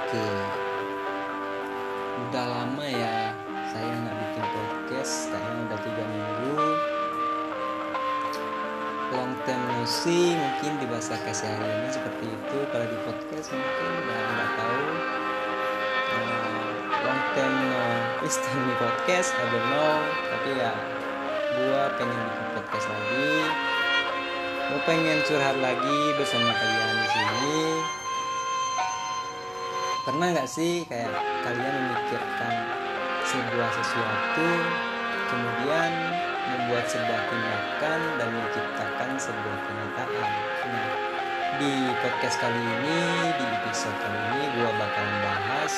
BOK. Udah lama ya saya nggak bikin podcast, kayaknya udah tiga minggu. Long term no see, mungkin di bahasa kesehariannya seperti itu. Kalau di podcast mungkin udah nggak tahu. Eh, long term no listen di podcast, I don't know. Tapi ya, gua pengen bikin podcast lagi. Gua pengen curhat lagi bersama kalian di sini. Pernah nggak sih kayak kalian memikirkan sebuah sesuatu, kemudian membuat sebuah tindakan dan menciptakan sebuah kenyataan. Nah, di podcast kali ini, di episode kali ini, gua bakalan bahas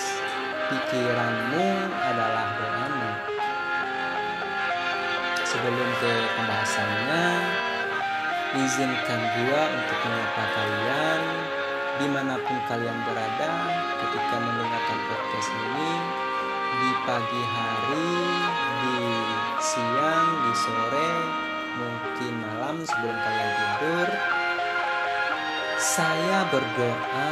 pikiranmu adalah doamu. Sebelum ke pembahasannya, izinkan gua untuk menyapa kalian di mana pun kalian berada ketika mendengarkan podcast ini di pagi hari, di siang, di sore, mungkin malam sebelum kalian tidur. Saya berdoa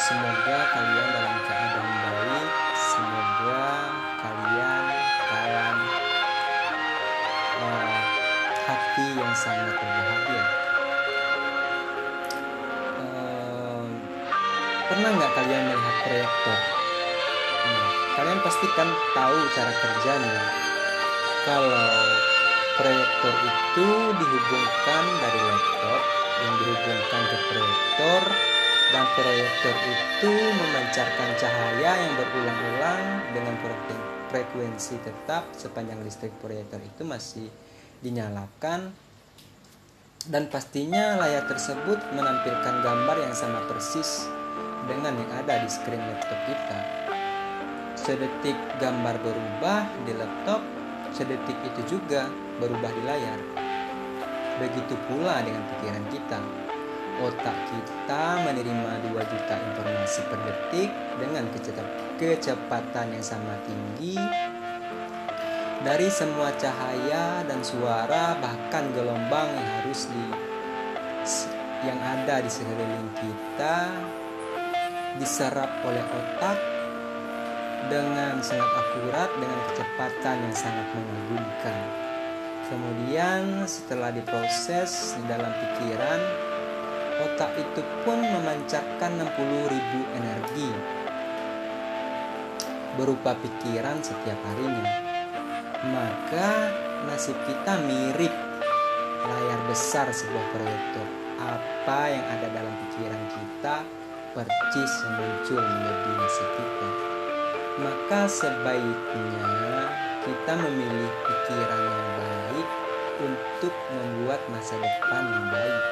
semoga kalian dalam keadaan baik, semoga kalian dalam eh, hati yang sangat berbahagia. Pernah nggak kalian melihat proyektor? Hmm, kalian pastikan tahu cara kerjanya. Kalau proyektor itu dihubungkan dari laptop yang dihubungkan ke proyektor dan proyektor itu memancarkan cahaya yang berulang-ulang dengan frekuensi tetap sepanjang listrik proyektor itu masih dinyalakan dan pastinya layar tersebut menampilkan gambar yang sama persis dengan yang ada di screen laptop kita. Sedetik gambar berubah di laptop, sedetik itu juga berubah di layar. Begitu pula dengan pikiran kita. Otak kita menerima 2 juta informasi per detik dengan kecep- kecepatan yang sama tinggi dari semua cahaya dan suara bahkan gelombang yang harus di yang ada di sekeliling kita diserap oleh otak dengan sangat akurat dengan kecepatan yang sangat mengagumkan. Kemudian setelah diproses di dalam pikiran, otak itu pun memancarkan 60.000 energi berupa pikiran setiap harinya. Maka nasib kita mirip layar besar sebuah proyektor. Apa yang ada dalam pikiran kita percis muncul menjadi nasib kita. Maka sebaiknya kita memilih pikiran yang baik untuk membuat masa depan yang baik.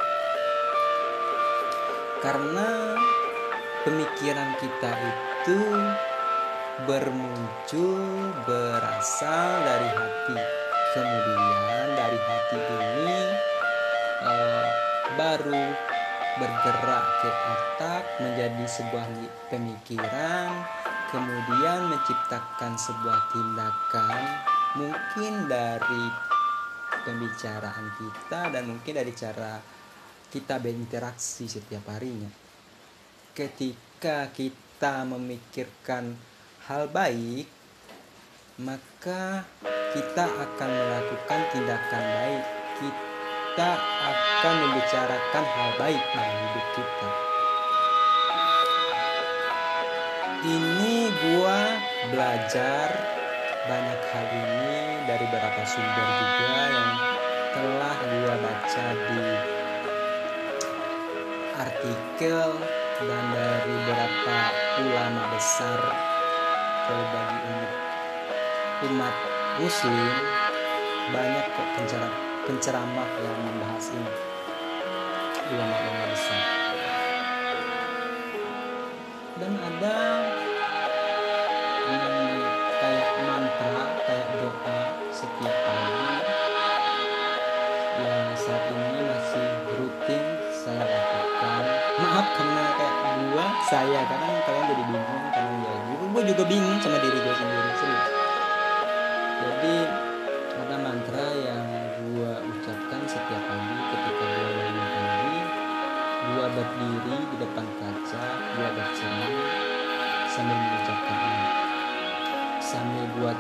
Karena pemikiran kita itu bermuncul berasal dari hati. Kemudian dari hati ini eh, baru bergerak ke otak menjadi sebuah pemikiran, kemudian menciptakan sebuah tindakan mungkin dari pembicaraan kita dan mungkin dari cara kita berinteraksi setiap harinya. Ketika kita memikirkan hal baik, maka kita akan melakukan tindakan baik. Kita akan membicarakan hal baik dalam hidup kita. Ini gua belajar banyak hal ini dari beberapa sumber juga yang telah gua baca di artikel dan dari beberapa ulama besar bagi umat muslim banyak kok penceramah yang membahas ini. Ulama-ulama besar dan ada hmm, kayak mantra kayak doa setiap pagi. Yang saat ini masih rutin saya lakukan. Maaf karena kayak gua saya kadang kalian jadi bingung kadang jadi gua juga bingung sama diri gua sendiri serius. Jadi lakukan setiap pagi ketika dua bangun pagi dua berdiri di depan kaca dua bercermin sambil mengucapkan ini sambil buat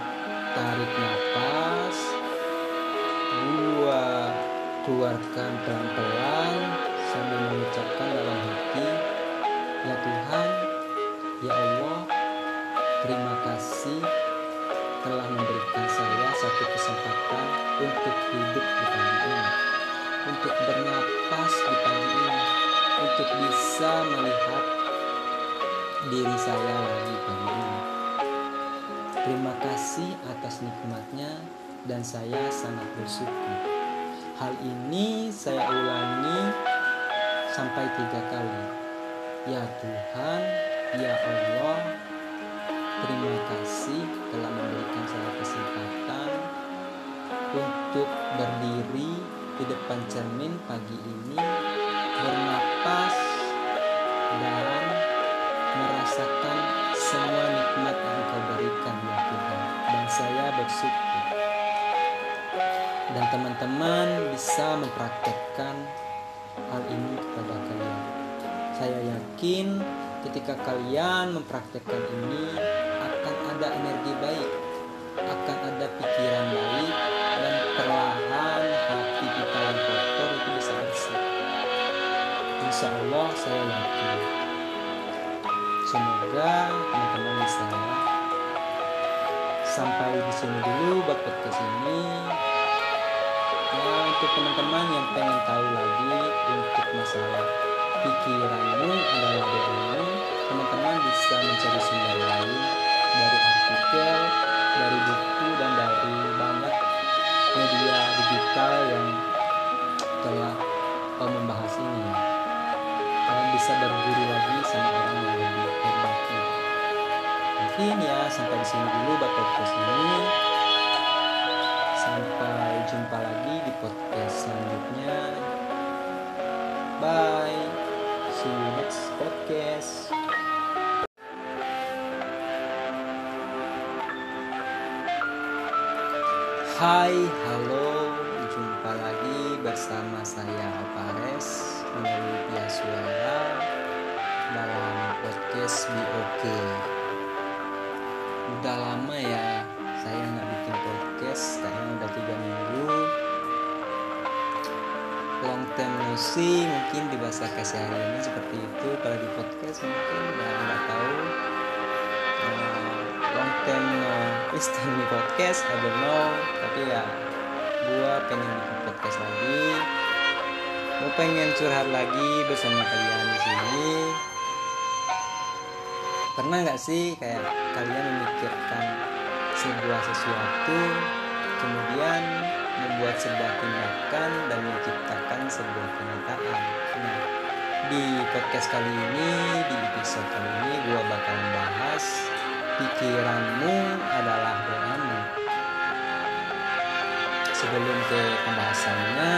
tarik nafas gua keluarkan pelan-pelan sambil mengucapkan dalam hati ya Tuhan ya Allah terima kasih telah memberikan saya satu kesempatan untuk hidup di pagi ini untuk bernapas di pagi ini untuk bisa melihat diri saya lagi pagi ini. Terima kasih atas nikmatnya dan saya sangat bersyukur. Hal ini saya ulangi sampai tiga kali. Ya Tuhan ya Allah terima kasih telah memberikan saya kesempatan untuk berdiri di depan cermin pagi ini bernapas dan merasakan semua nikmat yang Engkau berikan ya Tuhan. Dan saya bersyukur. Dan teman-teman bisa mempraktekkan hal ini kepada kalian. Saya yakin ketika kalian mempraktekkan ini ada energi baik akan ada pikiran baik dan perlahan hati kita yang kotor itu bisa bersih. Insya Allah saya yakin. Semoga teman-teman bisa sampai di sini dulu buat podcast ini. Ya untuk teman-teman yang pengen tahu lagi selanjutnya bye see you next podcast Hai, halo, jumpa lagi bersama saya Opares melalui via suara dalam podcast BOK. Udah lama ya saya nggak bikin podcast, kayaknya udah tiga minggu. Long time no mungkin di bahasa kesehariannya seperti itu. Kalau di podcast mungkin ya nggak tahu. Uh, long time no listen di podcast, I don't know. Tapi ya, gua pengen bikin podcast lagi. Gue pengen curhat lagi bersama kalian di sini. Pernah nggak sih kayak kalian memikirkan sebuah sesuatu, kemudian membuat sebuah tindakan dan menciptakan sebuah kenyataan. Nah, di podcast kali ini, di episode kali ini, gue bakalan bahas pikiranmu adalah doamu. Sebelum ke pembahasannya,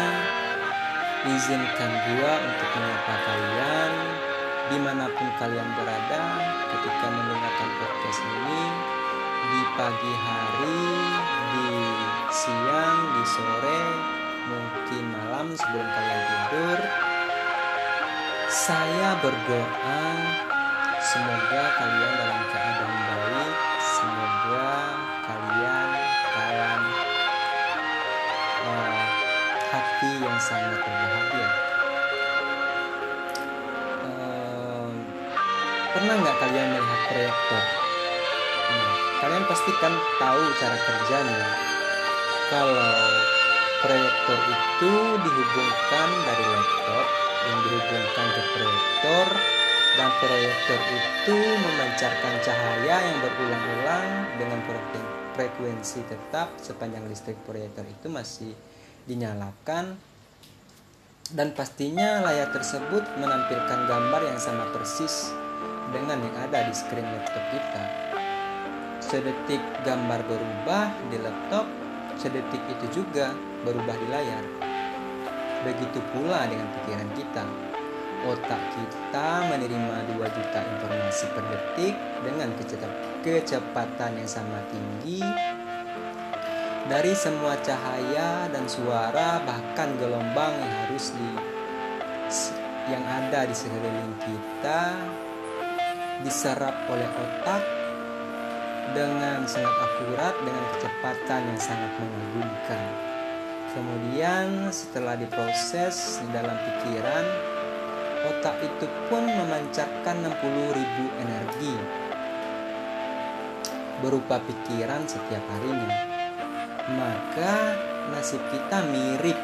izinkan gue untuk menyapa kalian di mana pun kalian berada ketika mendengarkan podcast ini di pagi hari, di siang, di sore, mungkin malam sebelum kalian tidur. Saya berdoa semoga kalian dalam keadaan baik, semoga kalian dalam uh, hati yang sangat berbahagia. Uh, pernah nggak kalian melihat proyektor? Hmm, kalian pasti kan tahu cara kerjanya. Kalau proyektor itu dihubungkan dari laptop yang dihubungkan ke proyektor dan proyektor itu memancarkan cahaya yang berulang-ulang dengan frekuensi tetap sepanjang listrik proyektor itu masih dinyalakan dan pastinya layar tersebut menampilkan gambar yang sama persis dengan yang ada di screen laptop kita. Sedetik gambar berubah di laptop, sedetik itu juga berubah di layar. Begitu pula dengan pikiran kita. Otak kita menerima 2 juta informasi per detik dengan kecepatan yang sama tinggi dari semua cahaya dan suara bahkan gelombang yang harus di yang ada di sekeliling kita diserap oleh otak dengan sangat akurat dengan kecepatan yang sangat mengagumkan. Kemudian setelah diproses di dalam pikiran, otak itu pun memancarkan 60.000 energi berupa pikiran setiap harinya. Maka nasib kita mirip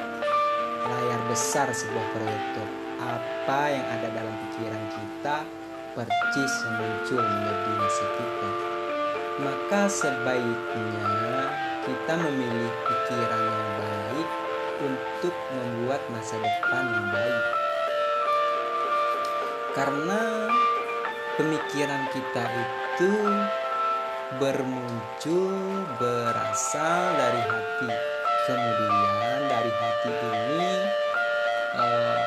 layar besar sebuah proyektor. Apa yang ada dalam pikiran kita percis muncul menjadi nasib kita. Maka sebaiknya kita memilih pikiran yang baik untuk membuat masa depan yang baik. Karena pemikiran kita itu bermuncul berasal dari hati. Kemudian dari hati ini uh,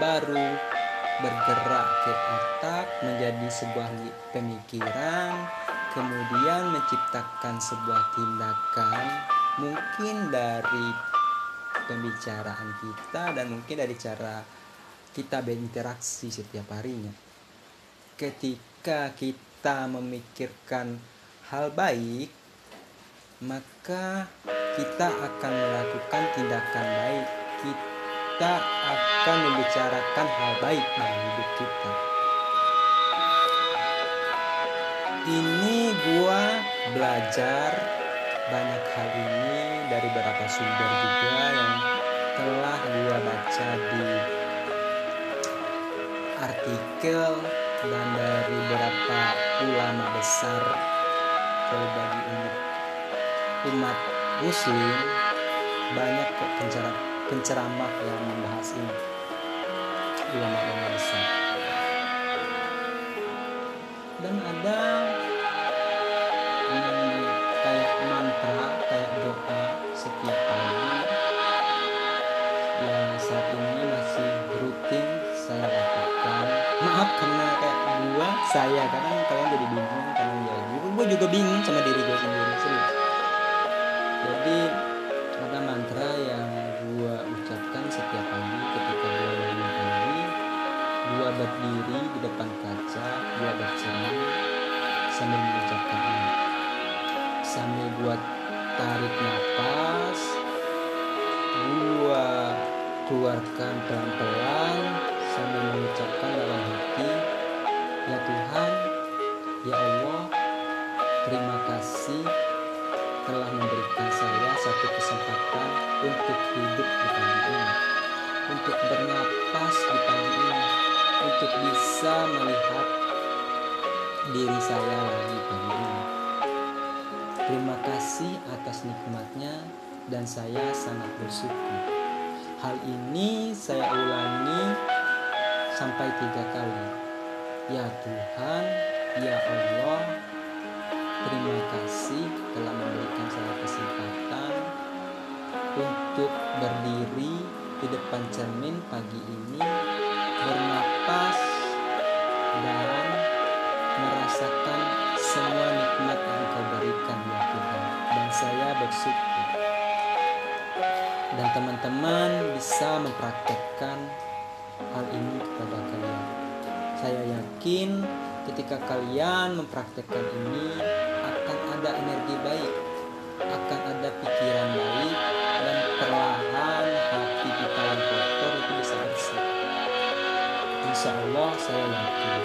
baru bergerak ke otak menjadi sebuah pemikiran, kemudian menciptakan sebuah tindakan mungkin dari pembicaraan kita dan mungkin dari cara kita berinteraksi setiap harinya. Ketika kita memikirkan hal baik, maka kita akan melakukan tindakan baik. Kita akan membicarakan hal baik dalam hidup kita. Ini gua belajar banyak hal ini dari beberapa sumber juga yang telah gua baca di artikel dan dari beberapa ulama besar kalau bagi umat umat muslim banyak kok penceramah yang membahas ini. Ulama-ulama besar dan ada yang kayak mantra kayak doa setiap pagi yang saat ini masih rutin saya lakukan. Maaf karena kayak gua saya kadang kalian jadi bingung karena ya gue juga bingung sama diri gue sendiri berdiri di depan kaca gue bercermin sambil mengucapkan ini sambil gue tarik nafas gue keluarkan pelan-pelan sambil mengucapkan dalam hati ya Tuhan ya Allah terima kasih telah memberikan saya satu kesempatan untuk hidup di pagi ini untuk bernapas di pagi ini untuk bisa melihat diri saya lagi pagi ini terima kasih atas nikmatnya dan saya sangat bersyukur. Hal ini saya ulangi sampai tiga kali. Ya Tuhan ya Allah terima kasih telah memberikan saya kesempatan untuk berdiri di depan cermin pagi ini bernapas dan merasakan semua nikmat yang engkau berikan ya Tuhan. Dan saya bersyukur. Dan teman-teman bisa mempraktekkan hal ini kepada kalian. Saya yakin ketika kalian mempraktekkan ini akan ada energi baik Saya yakin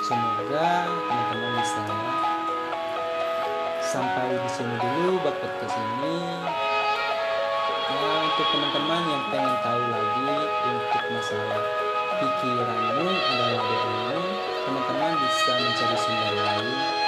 semoga teman-teman bisa sampai di sini dulu buat podcast ini. Ya untuk teman-teman yang pengen tahu lagi untuk masalah pikiranmu adalah doamu teman-teman bisa mencari sumber lain